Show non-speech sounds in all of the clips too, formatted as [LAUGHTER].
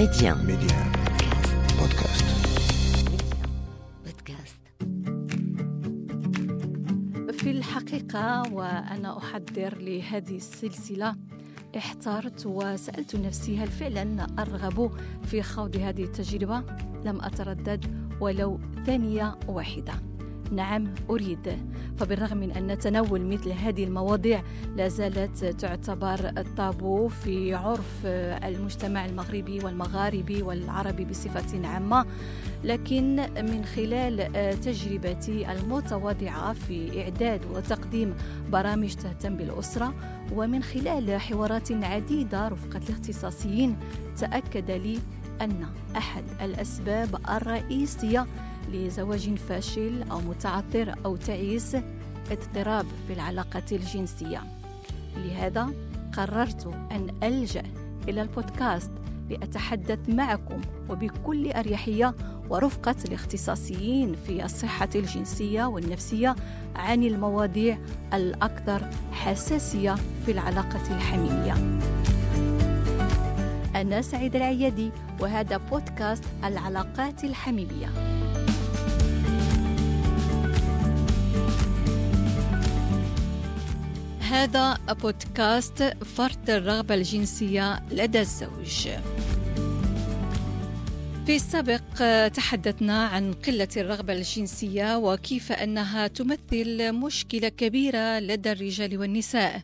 Média. Média. Podcast. في الحقيقة وأنا أحضر لهذه السلسلة احترت وسألت نفسي هل فعلا أرغب في خوض هذه التجربة؟ لم أتردد ولو ثانية واحدة نعم أريد. فبالرغم من أن تناول مثل هذه المواضيع لا زالت تعتبر الطابو في عرف المجتمع المغربي والمغاربي والعربي بصفة عامة. لكن من خلال تجربتي المتواضعة في إعداد وتقديم برامج تهتم بالأسرة ومن خلال حوارات عديدة رفقة الاختصاصيين تأكد لي أن أحد الأسباب الرئيسية لزواج فاشل أو متعثر أو تعيس اضطراب في العلاقة الجنسية. لهذا قررت أن ألجأ إلى البودكاست لأتحدث معكم وبكل أريحية ورفقة الاختصاصيين في الصحة الجنسية والنفسية عن المواضيع الأكثر حساسية في العلاقة الحميمية. أنا سعيد العيادي وهذا بودكاست العلاقات الحميمية. هذا بودكاست فرط الرغبة الجنسية لدى الزوج في السابق تحدثنا عن قلة الرغبة الجنسية وكيف أنها تمثل مشكلة كبيرة لدى الرجال والنساء.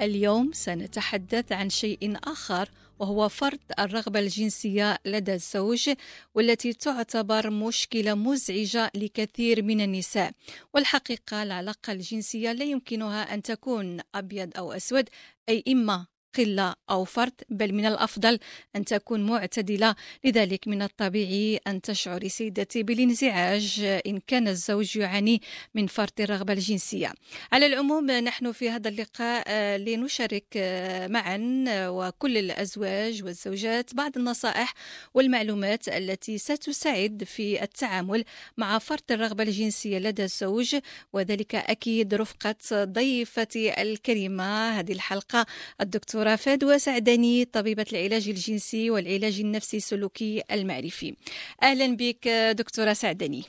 اليوم سنتحدث عن شيء آخر وهو فرط الرغبة الجنسية لدى الزوج والتي تعتبر مشكلة مزعجة لكثير من النساء. والحقيقة العلاقة الجنسية لا يمكنها أن تكون أبيض أو أسود أي إما قلة أو فرد بل من الأفضل أن تكون معتدلة. لذلك من الطبيعي أن تشعر سيدتي بالانزعاج إن كان الزوج يعاني من فرط الرغبة الجنسية. على العموم نحن في هذا اللقاء لنشارك معا وكل الأزواج والزوجات بعض النصائح والمعلومات التي ستساعد في التعامل مع فرط الرغبة الجنسية لدى الزوج. وذلك أكيد رفقة ضيفتي الكريمة. هذه الحلقة الدكتور دكتورة فادوى سعداني طبيبة العلاج الجنسي والعلاج النفسي السلوكي المعرفي. أهلا بك دكتورة سعداني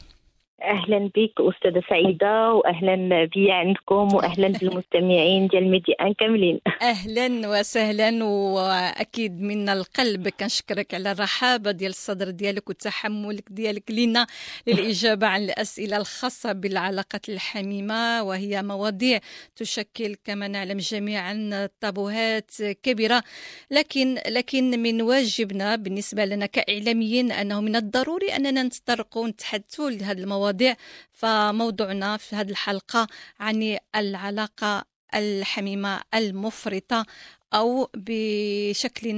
أهلا بك أستاذة سعيدة واهلا بي عندكم واهلا بالمستمعين ديال ميديا إن كاملين. أهلا وسهلا وأكيد من القلب كنشكرك على الرحابة ديال الصدر ديالك وتحملك ديالك لنا للإجابة عن الأسئلة الخاصة بالعلاقات الحميمة وهي مواضيع تشكل كما نعلم جميعا طابوهات كبيرة. لكن لكن من واجبنا بالنسبة لنا كإعلاميين أنه من الضروري أننا نتطرقوا ونتحدثوا لهذه المواضيع المواضيع فموضوعنا في هذه الحلقة عن العلاقة الحميمة المفرطة أو بشكل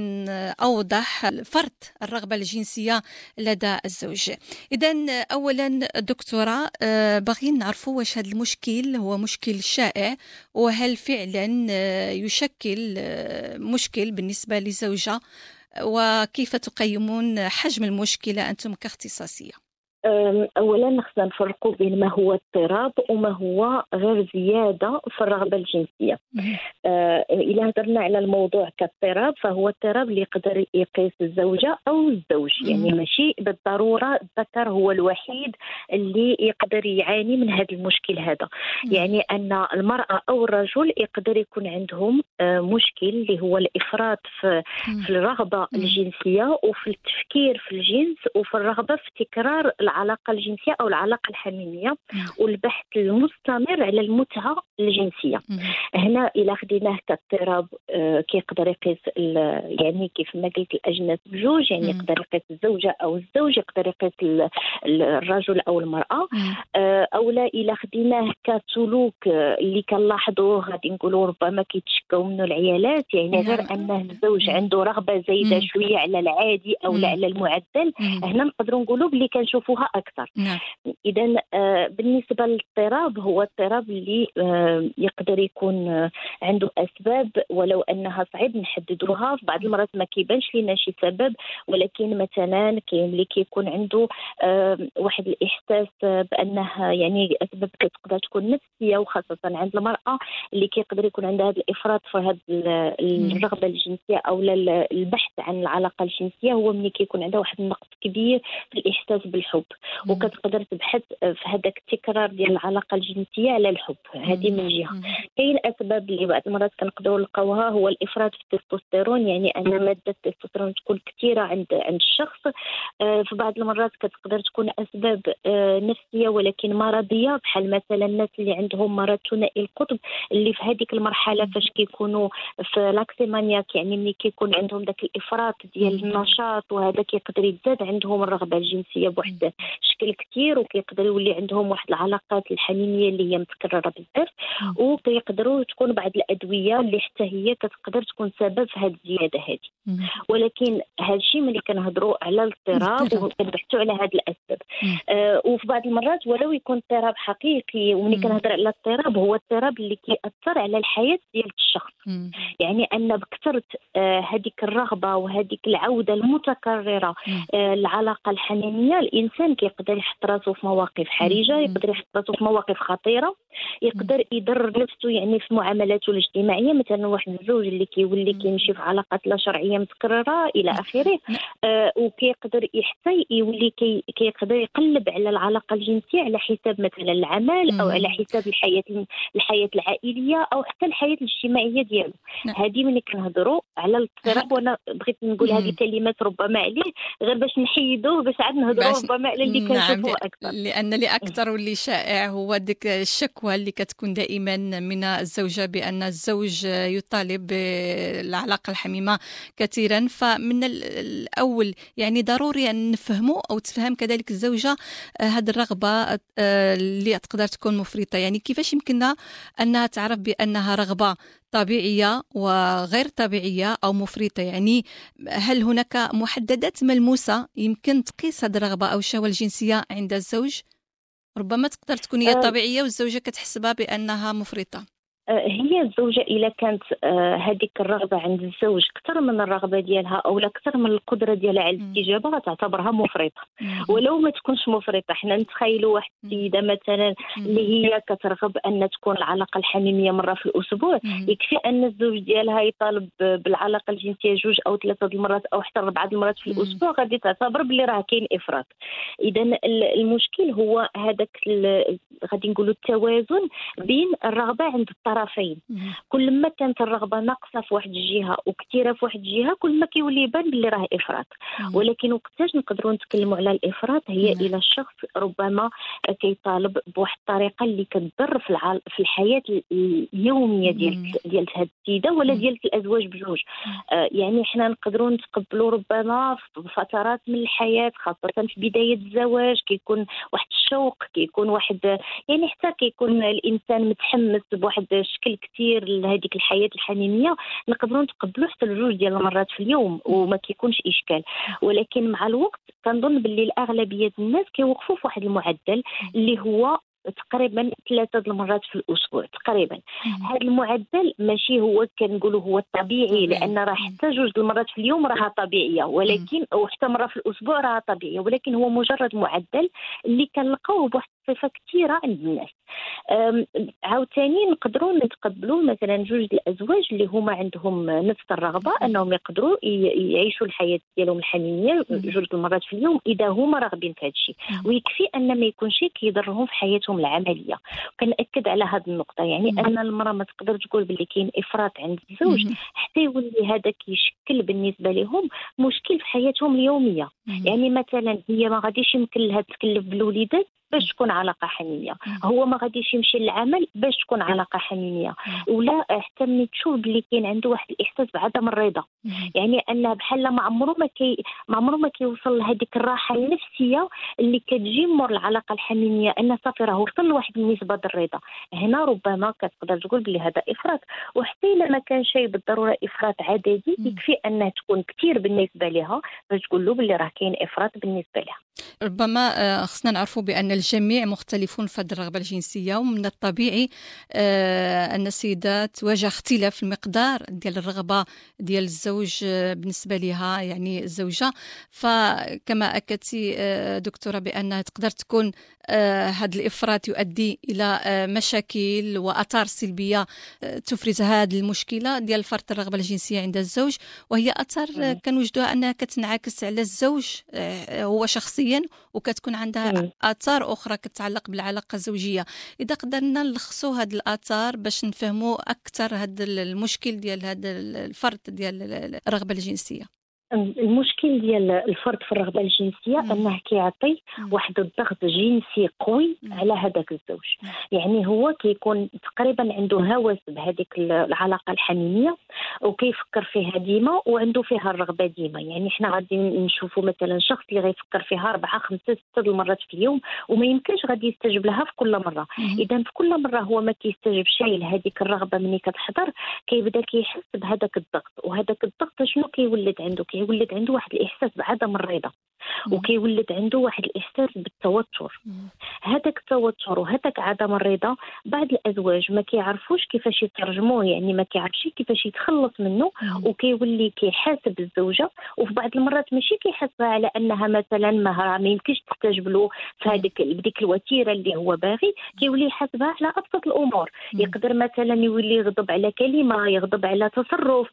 أوضح فرط الرغبة الجنسية لدى الزوج. إذا أولا دكتورة باغيين نعرفوا واش هذا المشكل هو مشكل شائع وهل فعلا يشكل مشكل بالنسبة لزوجة؟ وكيف تقيمون حجم المشكلة أنتم كاختصاصية؟ اولا خصنا نفرقوا بين ما هو اضطراب وما هو غير زيادة في الرغبة الجنسية. آه إذا هضرنا على الموضوع كاضطراب فهو اضطراب اللي يقدر يقيس الزوجة أو الزوج. يعني ماشي بالضرورة الذكر هو الوحيد اللي يقدر يعاني من هذا المشكل هذا. يعني أن المرأة أو الرجل يقدر يكون عندهم آه مشكل اللي هو الإفراط في, في الرغبة الجنسية وفي التفكير في الجنس وفي الرغبة في تكرار العلاقه الجنسية أو العلاقة الحميمية والبحث المستمر على المتعة الجنسية. هنا إلى خديناه كاضطراب آه كيقدر يقيس يعني كيف ما قلت الاجناس بجوج يعني يقدر يقيس الزوجة أو الزوج يقدر يقيس الرجل أو المرأة. آه أو لا إلى خديناه كسلوك اللي كنلاحظوه غادي نقولوا ربما كيتشكاو منه العيالات. يعني غير انه الزوج عنده رغبة زايدة شوية على العادي أو لا على المعدل هنا نقدروا نقولوا بلي كنشوفوا يحددوها أكثر. نعم. اذا آه، بالنسبة للاضطراب هو اضطراب اللي آه، يقدر يكون آه، عنده أسباب ولو أنها صعيب نحددوها. في بعض المرات ما كيبانش لينا شي سبب ولكن مثلا كاين اللي كيكون عنده واحد الإحساس آه، بأنه يعني أسباب كتقدر تكون نفسية وخاصة عند المرأة اللي كيقدر يكون عندها هذا الإفراط في هذه الرغبة الجنسية أو البحث عن العلاقة الجنسية. هو ملي كيكون عندها واحد النقص كبير في الإحساس بالحب. وكتقدر تبحث في هذاك التكرار ديال العلاقة الجنسية على الحب. هذه من جهة. كاين اسباب اللي بعض المرات كنقدروا نلقاوها هو الإفراط في التستوستيرون. يعني أن مادة التستوستيرون تكون كثيرة عند عند الشخص. آه، في بعض المرات كتقدر تكون أسباب آه، نفسية ولكن مرضية. بحال مثلا الناس اللي عندهم مرض ثنائي القطب اللي في هذيك المرحلة فاش كيكونوا في لاكسيمانياك. يعني ملي كيكون عندهم ذاك الإفراط ديال. النشاط وهذا كيقدر يزداد عندهم الرغبة الجنسية بواحد الشكل كثير وكيقدر يولي عندهم واحد العلاقات الحميميه اللي هي متكررة بزاف. وكيقدروا تكون بعض الأدوية اللي حتى هي كتقدر تكون سبب في هذه الزيادة هذه. ولكن هذا الشيء ملي كنهضروا على الاضطراب. وكنبحثوا على هذه الأسباب. آه وفي بعض المرات ولو يكون اضطراب حقيقي وملي. كنهضر على الاضطراب هو اضطراب اللي كيأثر على الحياة ديال الشخص مم. يعني أن بكثرة آه هذيك الرغبة وهذيك العودة المتكررة. آه العلاقة الحميميه الإنسان كيقدر يحط راسه في مواقف حرجة. يقدر يحط راسه في مواقف خطيرة يقدر يضر نفسه يعني في معاملاته الاجتماعية مثلا واحد الزوج اللي كيولي. كيمشي في علاقات لا شرعية متكررة إلى آخره نعم. آه وكيقدر حتى يولي كي كيقدر يقلب على العلاقة الجنسية على حساب مثلا العمل أو. على حساب الحياة الحياة العائلية أو حتى الحياة الاجتماعية ديالو نعم. هذه ملي كنهضروا على الاضطراب وأنا بغيت نقول. هذه كلمات ربما عليه غير باش نحيدوه باش عاد نهضروا ربما على اللي نعم. كنشوفوه أكثر. لأن اللي أكثر واللي شائع هو ديك الشكوى اللي كتكون دائما من الزوجة بأن الزوج يطالب بالعلاقة الحميمة كثيرا. فمن ال- الأول يعني ضروري أن نفهموا أو تفهم كذلك الزوجة هذه الرغبة آه، اللي تقدر تكون مفرطة. يعني كيفاش يمكننا أنها تعرف بأنها رغبة؟ طبيعية وغير طبيعية أو مفرطة. يعني هل هناك محددات ملموسة يمكن تقيس هذه الرغبة أو الشهوة الجنسية عند الزوج؟ ربما تقدر تكون هي آه. طبيعية والزوجة كتحسبها بأنها مفرطة. آه، هي الزوجة إذا كانت آه، هذيك الرغبة عند الزوج أكثر من الرغبة ديالها أو أكثر من القدرة ديالها على. الاستجابة غتعتبرها مفرطة ولو ما تكونش مفرطة حنا نتخيلوا واحد. السيدة مثلا اللي هي كترغب أن تكون العلاقة الحميمية مرة في الأسبوع يكفي أن الزوج ديالها يطالب بالعلاقة الجنسية جوج أو ثلاثة د المرات أو حتى أربعة د المرات في مم. الأسبوع غادي تعتبر باللي راه كاين إفراط اذا المشكل هو هذاك غادي نقولوا التوازن بين الرغبة عند الطرفين. كل ما كانت الرغبة ناقصة في واحد الجهة وكثيرة في واحد الجهة كل ما كيولي يبان باللي راه إفراط. ولكن وقتاش نقدروا نتكلموا على الإفراط؟ هي. إلى الشخص ربما كيطالب بواحد الطريقة اللي كتضر في الع... في الحياة اليومية. ديال ديال هذه السيدة ولا. ديال الأزواج بجوج. آه يعني حنا نقدروا نتقبلوا ربما في فترات من الحياة خاصة في بداية الزواج كيكون واحد الشوق كيكون واحد يعني حتى كيكون الإنسان متحمس بواحد الشكل كثير لهذيك الحياة الحميميه نقدروا نتقبلوا حتى لجوج ديال المرات في اليوم وما كيكونش إشكال. ولكن مع الوقت كنظن باللي الأغلبية الناس كيوقفوا في واحد المعدل اللي هو تقريبا ثلاثة المرات في الأسبوع تقريبا. هذا المعدل ماشي هو كنقولوا هو الطبيعي طبيعي. لأن راه. حتى جوج المرات في اليوم راها طبيعية. ولكن أو حتى مرة في الأسبوع راها طبيعية. ولكن هو مجرد معدل اللي كنلقاوه بواحد الصفة كثيرة عند الناس. عاوتاني نقدروا نتقبلوا مثلا جوج الأزواج اللي هما عندهم نفس الرغبة أنهم يقدروا يعيشوا الحياة ديالهم الحميميه. جوج المرات في اليوم إذا هما راغبين في هذا الشيء. ويكفي أن ما يكونش كيضرهم في حياتهم العملية. كنأكد على هذه النقطة يعني. أن المرأة ما تقدر تقول باللي كاين إفراط عند الزوج حتى يولي هذا كيشكل بالنسبة لهم مشكل في حياتهم اليومية. يعني مثلا هي ما غاديش يمكن لها تكلف بالوليدات باش تكون علاقة حميميه هو ما غاديش يمشي للعمل باش تكون علاقة حميميه ولا حتى ملي تشوف باللي كاين عنده واحد الإحساس بعدم الرضا. يعني أن بحال ما عمره ما كي ما عمره ما كيوصل لهذيك الراحة النفسية اللي كتجي مور العلاقة الحميميه أن صافي راه وصل لواحد النسبة الرضا هنا ربما كتقدر تقول بلي هذا إفراط. وحتى إلا ما كان شيء بالضرورة إفراط عددي. يكفي انها تكون كثير بالنسبة لها باش تقول له بلي راه كاين إفراط بالنسبة لها. ربما آه، خصنا نعرفوا بأن الجميع مختلفون في الرغبة الجنسية ومن الطبيعي آه، أن السيدة تواجه اختلاف في المقدار ديال الرغبة ديال الزوج آه، بالنسبة لها يعني الزوجة. فكما أكدتي دكتورة بأن تقدر تكون هذا الإفراط يؤدي إلى مشاكل وأثار سلبية تفرز هذه المشكلة ديال فرط الرغبة الجنسية عند الزوج. وهي أثار كنوجدوها أنها كتنعكس على الزوج هو شخصيا. نفسيا وكتكون عندها آثار أخرى كتعلق بالعلاقة الزوجية. إذا قدرنا نلخصوا هذه الآثار باش نفهموا أكثر هذا المشكل ديال هذا الفرد ديال الرغبة الجنسية. المشكل ديال الفرد في الرغبة الجنسية مم. أنه كيعطي واحد الضغط جنسي قوي مم. على هذاك الزوج. يعني هو كيكون تقريبا عنده هوس بهذيك العلاقة الحميمية وكيفكر فيها ديما وعنده فيها الرغبة ديما. يعني حنا غادي نشوفوا مثلا شخص اللي غيفكر فيها أربعة خمسة ستة المرات في اليوم وما يمكنش غادي يستجب لها في كل مرة. اذا في كل مرة هو ما كيستجبش لهذيك الرغبة ملي كتحضر كيبدا كيحس بهذاك الضغط. وهذاك الضغط شنو كيولد عنده؟ كيولد عنده واحد الإحساس بعدم الرضا. وكيولد عنده واحد الإحساس بالتوتر. هذاك التوتر وهذاك عدم الرضا بعض الأزواج ما كيعرفوش كيفاش يترجموه يعني ما كيعرفش كيفاش يتخلص منه وكيولي كيحاسب الزوجة. وفي بعض المرات ماشي كيحاسبها على أنها مثلا ما ما يمكنش تستجب له في هذيك بديك الوتيرة اللي هو باغي كيولي يحاسبها على أبسط الأمور. يقدر مثلا يولي يغضب على كلمة يغضب على تصرف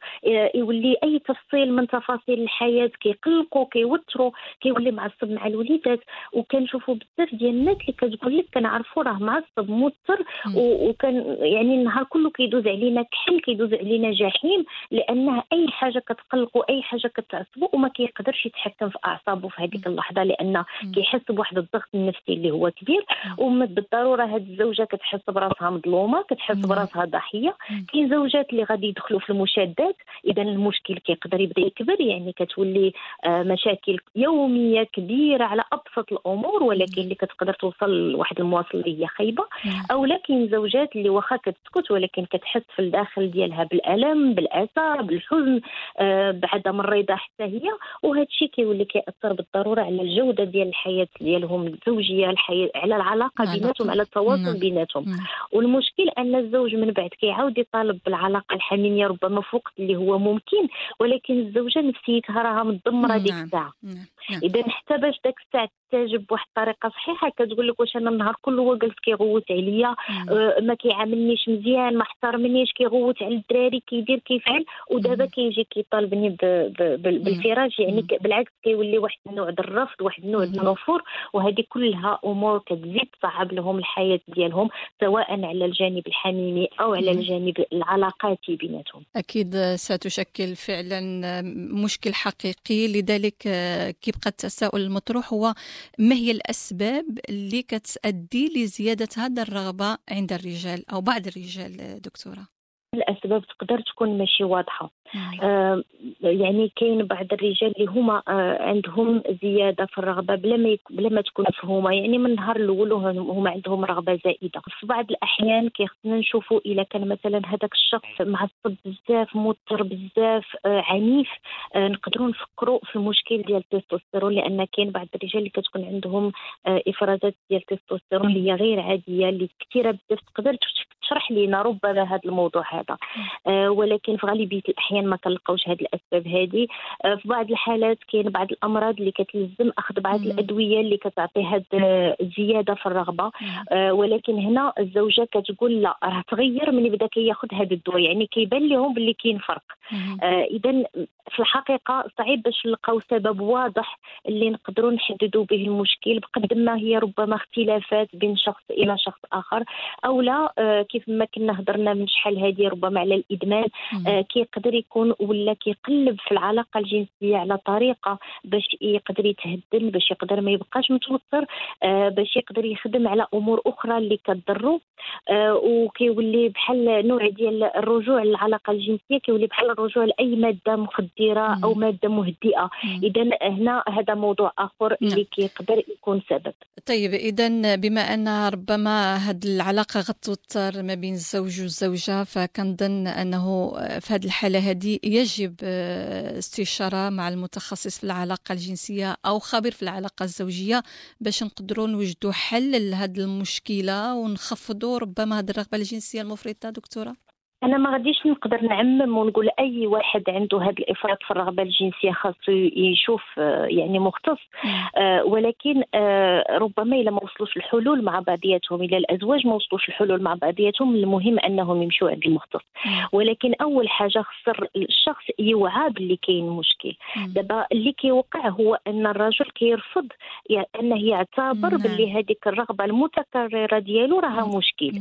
يولي أي تفصيل من تفاصيل الحياة كيقلقوا كيوتروا. كيولي معصب مع الوليدات وكنشوفوا بزاف ديال الناس اللي كتقول لك كنعرفوا راه معصب موتر وكان يعني النهار كله كيدوز علينا كحل كيدوز علينا جحيم لأنه أي حاجة كتقلقوا أي حاجة كتعصبوا وما كيقدرش يتحكم في اعصابه في هذيك اللحظة لأنه كيحس بواحد الضغط النفسي اللي هو كبير. وبالضروره هذه الزوجة كتحس براسها مظلومة كتحس براسها ضحية. كاين زوجات اللي غادي يدخلوا في المشادات إذا المشكل كيقدر يبدا يكبر يعني كتولي آه، مشاكل يوميه كبيرة على أبسط الأمور ولكن اللي كتقدر توصل لواحد المواصل اللي هي خايبة. أو لكن زوجات اللي واخا كتسكت ولكن كتحس في الداخل ديالها بالألم بالأسى بالحزن آه، بعدم الرضا حتى هي. وهذا الشيء كيولي كيأثر بالضرورة على الجودة ديال الحياة ديالهم الزوجية الحياة على العلاقة بيناتهم على التواصل. بيناتهم. والمشكل أن الزوج من بعد كيعاود يطالب بالعلاقة الحميمية ربما فوق اللي هو ممكن ولكن الزوجة نفسيتها راها مدمرة ديك نعم. الساعة. نعم. إذا حتى باش داك الساعة تستجب بواحد الطريقة صحيحة كتقول لك واش أنا النهار كله هو جالس كيغوت عليا أه ما كيعاملنيش مزيان ما احترمنيش كيغوت على الدراري كيدير كيفعل ودابا كيجي كيطالبني بالفراش. يعني بالعكس كيولي واحد النوع د الرفض واحد النوع د النفور وهذه كلها أمور كتزيد تصعب لهم الحياة ديالهم سواء على الجانب الحميمي أو على الجانب العلاقاتي بيناتهم. أكيد ستشكل فعلا مشكل حقيقي لذلك كيبقى التساؤل المطروح هو ما هي الأسباب اللي كتأدي لزيادة هذا الرغبة عند الرجال أو بعض الرجال دكتورة؟ الأسباب تقدر تكون ماشي واضحة. آه يعني كاين بعض الرجال اللي هما آه عندهم زيادة في الرغبة بلا ما بلا ما تكون مفهومة. يعني من النهار الأول هما عندهم رغبة زائدة. في بعض الأحيان كيخصنا نشوفوا اذا كان مثلا هذاك الشخص معصب بزاف موتر بزاف آه عنيف آه نقدروا نفكروا في المشكل ديال التستوستيرون لأن كاين بعض الرجال اللي كتكون عندهم إفرازات ديال التستوستيرون اللي هي غير عادية اللي كثيره بزاف. تقدر تشرح لنا ربما هذا الموضوع هذا. ولكن في غالبية الأحيان ما كنلقاوش هذه الأسباب. هذه. آه في بعض الحالات كاين بعض الأمراض اللي كتلزم أخذ بعض الأدوية اللي كتعطي هذه الزياده في الرغبة. آه ولكن هنا الزوجة كتقول لا راه تغير من بدأ كياخذ هذا الدواء. يعني كيبان لهم باللي كاين فرق. آه اذا في الحقيقة صعيب باش نلقاو سبب واضح اللي نقدروا نحددوا به المشكل بقد ما هي ربما اختلافات بين شخص إلى شخص آخر. أو لا آه كيف ما كنا هضرنا من شحال هذه ربما على الإدمان آه كيقدر يكون ولا كيقلب في العلاقة الجنسية على طريقة باش يقدر يتهدن باش يقدر ما يبقاش متوتر آه باش يقدر يخدم على أمور أخرى اللي كضرو آه وكيولي بحال نوع ديال الرجوع للعلاقة الجنسية كيولي بحال الرجوع لأي مادة مخدرة أو مادة مهدئة. إذا هنا هذا موضوع آخر اللي كيقدر يكون سبب. طيب إذا بما أن ربما هذه العلاقة غتوتر ما بين الزوج والزوجة فكنظن أنه في هذه الحالة هذه يجب استشارة مع المتخصص في العلاقة الجنسية أو خبير في العلاقة الزوجية باش نقدروا نوجدوا حل لهذه المشكلة ونخفضوا ربما هذه الرغبة الجنسية المفرطة دكتورة؟ أنا ما غاديش نقدر نعمم ونقول أي واحد عنده هذا الإفراط في الرغبة الجنسية خاصو يشوف آه، يعني مختص. آه ولكن آه ربما إلا ما وصلوش الحلول مع بعضياتهم إلى الأزواج ما وصلوش الحلول مع بعضياتهم المهم أنهم يمشوا عند المختص. ولكن أول حاجة خسر الشخص يوعى باللي كاين مشكل. دابا اللي كيوقع هو أن الرجل كيرفض يعني أنه يعتبر. باللي هذيك الرغبة المتكررة ديالو راها مشكل.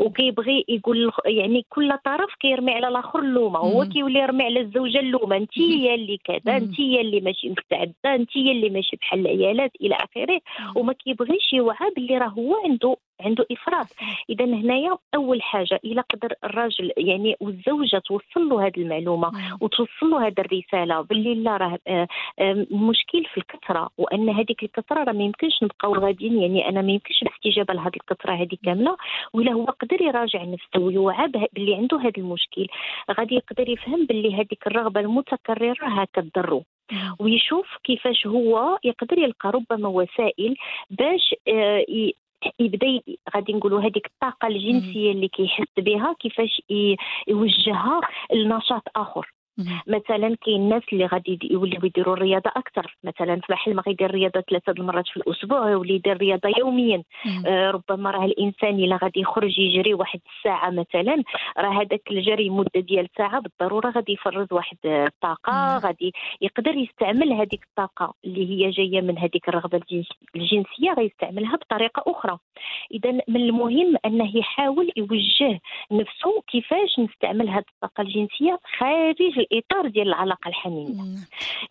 وكيبغي يقول يعني كل طرف كيرمي على الآخر اللومة هو كيولي يرمي على الزوجة اللومة انت هي اللي كذا انت هي اللي ماشي مستعدة انت هي اللي ماشي بحال العيالات إلى آخره. وما كيبغيش يوعى باللي راه هو عنده عنده إفراط. اذا هنايا أول حاجة إلى قدر الراجل يعني والزوجة توصل له هذه المعلومة وتوصل له هذه الرسالة باللي لا راه المشكل آه، في الكثرة وأن هذيك الكثرة راه ما يمكنش نبقاو غاديين يعني أنا ما يمكنش الاستجابه لهذه الكثرة هذه كاملة ولا هو قدر يراجع نفسه ويوعى باللي عنده هذا المشكل. غادي يقدر يفهم باللي هذيك الرغبة المتكررة راها كضرو ويشوف كيفاش هو يقدر يلقى ربما وسائل باش آه، يبدا غادي نقولوا هذيك الطاقة الجنسية اللي كيحس بها كيفاش يوجهها لنشاط آخر. مثلا كاين الناس اللي غادي يوليو يديروا الرياضة أكثر. مثلا في ما غيدير الرياضة ثلاثة المرات في الأسبوع يولي يدير الرياضة يوميا. آه ربما راه الإنسان إلا غادي يخرج يجري واحد الساعة مثلا راه هذاك الجري مدة ديال ساعة بالضرورة غادي يفرز واحد الطاقة غادي يقدر يستعمل هذيك الطاقة اللي هي جاية من هذيك الرغبة الجنسية غيستعملها بطريقة أخرى. اذا من المهم أنه يحاول يوجه نفسه كيفاش نستعمل هذه الطاقة الجنسية خارج الاطار ديال العلاقه الحميمه.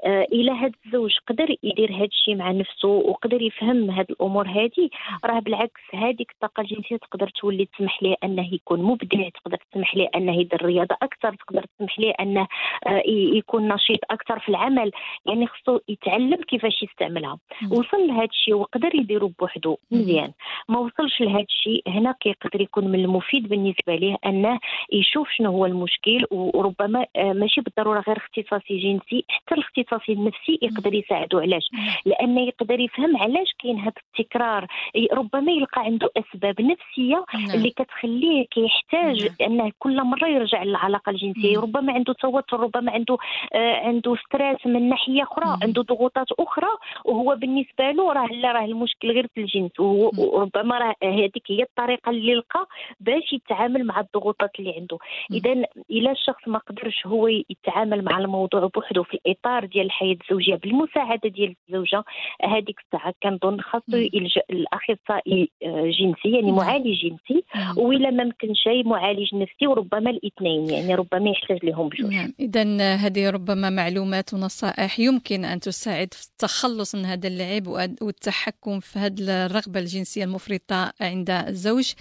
آه إلى هذا الزوج قدر يدير هذا الشيء مع نفسه وقدر يفهم هذه الأمور هذه راه بالعكس هذيك الطاقه الجنسيه تقدر تولي تسمح ليه انه يكون مبدع تقدر تسمح ليه انه يدير الرياضه أكثر تقدر تسمح ليه انه آه يكون نشيط أكثر في العمل. يعني خصو يتعلم كيفاش يستعملها. وصل لهذا الشيء وقدر يديرو بوحدو مزيان. ما وصلش لهذا الشيء هنا كيقدر يكون من المفيد بالنسبة ليه انه يشوف شنو هو المشكل وربما آه ماشي بالضرورة غير اختصاصي جنسي حتى الاختصاصي النفسي يقدر يساعده علاش؟ لأنه يقدر يفهم علاش كاين هذا التكرار. ربما يلقى عنده أسباب نفسية نعم. اللي كتخليه كيحتاج نعم. أنه كل مرة يرجع للعلاقة الجنسية. ربما عنده توتر ربما عنده آه عنده ستريس من ناحية أخرى عنده ضغوطات أخرى. وهو بالنسبة له راه لا راه المشكل غير في الجنس. وربما راه هذيك هي الطريقة اللي لقى باش يتعامل مع الضغوطات اللي عنده. اذا إلى الشخص ما قدرش هو يتعامل مع الموضوع بوحده في الإطار ديال الحياة الزوجية بالمساعدة ديال الزوجة هذيك الساعة كنظن خاصو يلجأ لأخصائي آه، جنسي يعني معالج جنسي وإلا ما ممكن شيء معالج نفسي وربما الاثنين يعني ربما يحتاج لهم بجوج. نعم. اذا هذه ربما معلومات ونصائح يمكن أن تساعد في التخلص من هذا اللعب والتحكم في هذه الرغبة الجنسية المفرطة عند الزوج.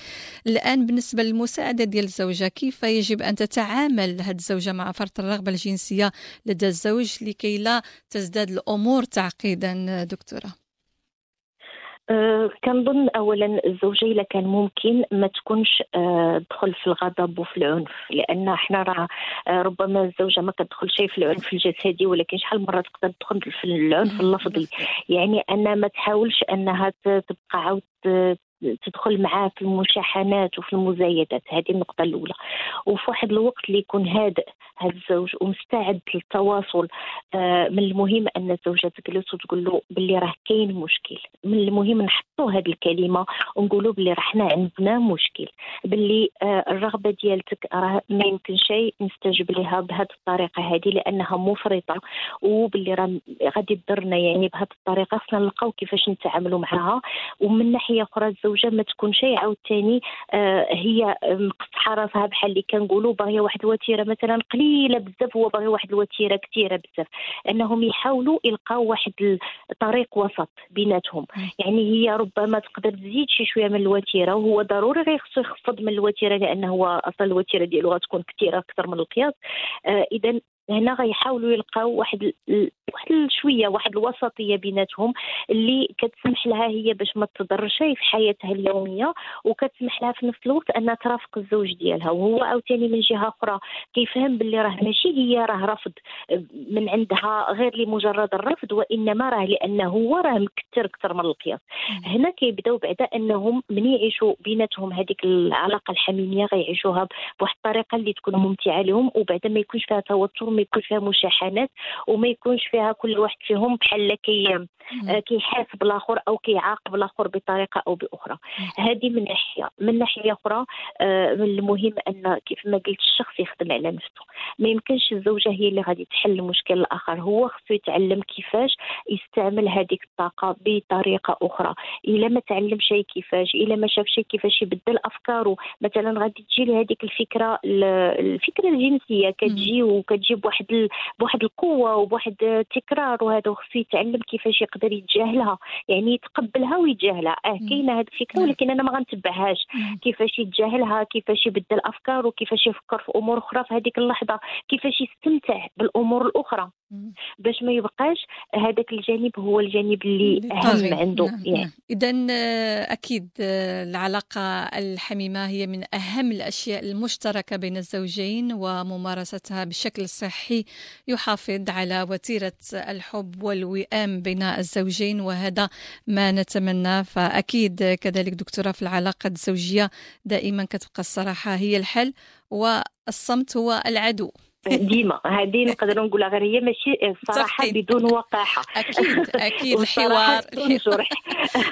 الآن بالنسبة للمساعدة ديال الزوجة كيف يجب أن تتعامل هذه الزوجة مع فرط الرغبة؟ الجنسية لدى الزوج لكي لا تزداد الأمور تعقيدا دكتورة. أه كنظن اولا الزوجة إلا كان ممكن ما تكونش أه تدخل في الغضب وفي العنف لأن إحنا راه أه ربما الزوجة ما كتدخل شيء في العنف الجسدي ولكن شحال مرة تقدر تدخل في العنف اللفظي؟ يعني أن ما تحاولش أنها تبقى عاود تدخل معاه في المشاحنات وفي المزايدات. هذه النقطة الأولى. وفي واحد الوقت اللي يكون هادئ هذا الزوج ومستعد للتواصل آه من المهم أن الزوجة تجلس وتقول له باللي راه كاين مشكل. من المهم نحطوا هذه الكلمة ونقولوا باللي راه حنا عندنا مشكل. باللي آه الرغبة ديالتك راه ما يمكن شيء نستجب لها بهذه الطريقة هذه لأنها مفرطة. وباللي راه غادي تضرنا يعني بهذه الطريقة خصنا نلقاو كيفاش نتعاملوا معها ومن ناحية أخرى الزوج الزوجه ما تكون شيء عاوتاني آه هي مقصحه راسها بحال اللي كنقولوا باغية واحد الوتيرة مثلا قليلة بزاف هو باغي واحد الوتيرة كثيره بزاف. أنهم يحاولوا يلقاو واحد الطريق وسط بيناتهم. يعني هي ربما تقدر تزيد شي شوية من الوتيرة وهو ضروري غيخصو يخفض من الوتيرة لأنه هو أصلا الوتيرة ديالو غتكون كثيره أكثر من القياس. آه اذا هنا غيحاولوا يلقاو واحد واحد شوية واحد الوسطية بيناتهم اللي كتسمح لها هي باش ما تضرش في حياتها اليومية وكتسمح لها في نفس الوقت أنها ترافق الزوج ديالها. وهو عاوتاني من جهة أخرى كيفهم باللي راه ماشي هي راه رفض من عندها غير لمجرد الرفض وإنما راه لأنه هو راه مكثر أكثر من القياس. هنا كيبداو بعدا أنهم من يعيشوا بيناتهم هذيك العلاقة الحميمية غيعيشوها بواحد الطريقة اللي تكون ممتعة لهم وبعدا ما يكونش فيها توتر ما يكونش فيها مشاحنات وما يكونش فيها كل واحد فيهم بحال كي آه، كيحاسب الآخر أو كيعاقب الآخر بطريقة أو بأخرى. هذه من ناحية. من ناحية أخرى آه، من المهم أن كيف ما قلت الشخص يخدم على نفسه. ما يمكنش الزوجة هي اللي غادي تحل مشكل الآخر. هو خصو يتعلم كيفاش يستعمل هذيك الطاقة بطريقة أخرى. إلا ما تعلم شيء كيفاش إلا ما شاف شيء كيفاش يبدل أفكاره. مثلا غادي تجي له هذيك الفكرة الفكرة الجنسية كتجي وكتجي بواحد بواحد القوة وبواحد التكرار وهذا خصو يتعلم كيفاش يقدر يتجاهلها يعني يتقبلها ويتجاهلها. آه كاينة هذه الفكرة. ولكن أنا ما غنتبعهاش. كيفاش يتجاهلها كيفاش يبدل افكاره كيفاش يفكر في أمور أخرى في هذيك اللحظة كيفاش يستمتع بالأمور الأخرى. باش ما يبقاش هذاك الجانب هو الجانب اللي أهم عنده. نعم. يعني نعم. اذا آه، أكيد آه، العلاقة الحميمة هي من أهم الأشياء المشتركة بين الزوجين وممارستها بشكل صحي يحافظ على وتيرة الحب والوئام بين الزوجين وهذا ما نتمنى. فأكيد كذلك دكتورة في العلاقة الزوجية دائما كتبقى الصراحة هي الحل والصمت هو العدو. ديما. هذه نقدر نقولها غير هي ماشي الصراحه بدون وقاحة. أكيد أكيد. [LAUGHS] الحوار [LAUGHS]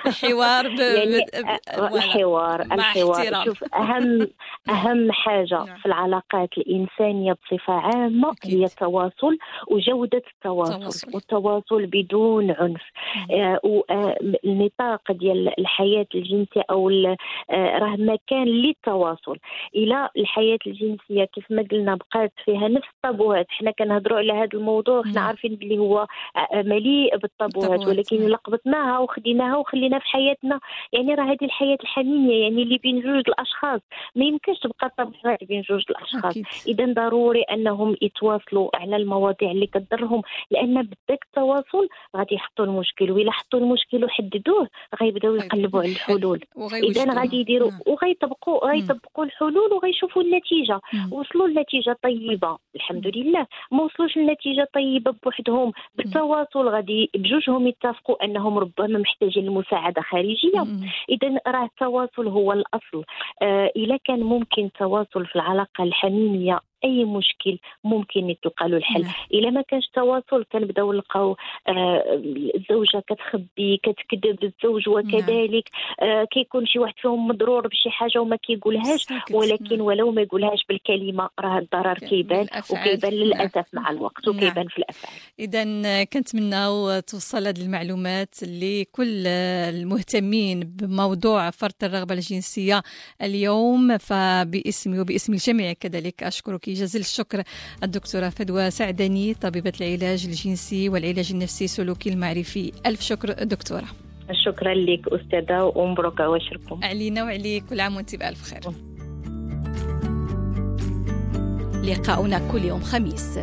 الحوار [LAUGHS] يعني الحوار الحوار. شوف أهم أهم حاجة نعم. في العلاقات الانسانيه بصفة عامة هي التواصل وجودة التواصل. والتواصل بدون عنف. آه، والنطاق آه، ديال الحياة الجنسية أو آه، راه مكان للتواصل. إلى الحياة الجنسية كيف ما قلنا بقات فيها نفس الطابوهات حنا كنهضروا على هذا الموضوع حنا عارفين بلي هو مليء بالطابوهات ولكن لقبطناها وخديناها وخلينا في حياتنا. يعني راه هذه الحياة الحميميه يعني اللي بين جوج الأشخاص. ما يمكنش تبقى الطابوهات بين جوج الأشخاص. إذا ضروري أنهم يتواصلوا على المواضيع اللي كضرهم لأن بداك التواصل غادي يحطوا المشكل وإلا حطوا المشكل وحددوه غيبداو يقلبوا على الحلول. [LAUGHS] إذا غادي يديروا نعم. وغيطبقوا غيطبقوا الحلول وغيشوفوا النتيجة. وصلوا لنتيجة طيبة. الحمد لله. ما وصلوش لنتيجة طيبة بوحدهم. بالتواصل غادي بجوجهم يتفقوا أنهم ربما محتاجين لمساعده خارجية. اذا راه التواصل هو الأصل. آه كان ممكن تواصل في العلاقة الحميمية أي مشكل ممكن يتلقى له الحل نعم. إلا ما كانش تواصل كنبداو نلقاو آه الزوجة كتخبي كتكذب الزوج وكذلك نعم. آه كيكون شي واحد فيهم مضرور بشي حاجة وما كيقولهاش ولكن نعم. ولو ما يقولهاش بالكلمة راه الضرر كيبان وكيبان للأسف. مع الوقت. وكيبان في الأفعال اذا كنتمناو توصل هذه المعلومات لكل المهتمين بموضوع فرط الرغبة الجنسية اليوم فباسمي وباسم الجميع كذلك أشكرك جزيل الشكر الدكتورة فدوى سعدني طبيبة العلاج الجنسي والعلاج النفسي السلوكي المعرفي. ألف شكر دكتورة. شكرا لك أستاذة ومبروك عواشركم علينا وعليك كل عام وأنت بألف خير. لقاؤنا كل يوم خميس.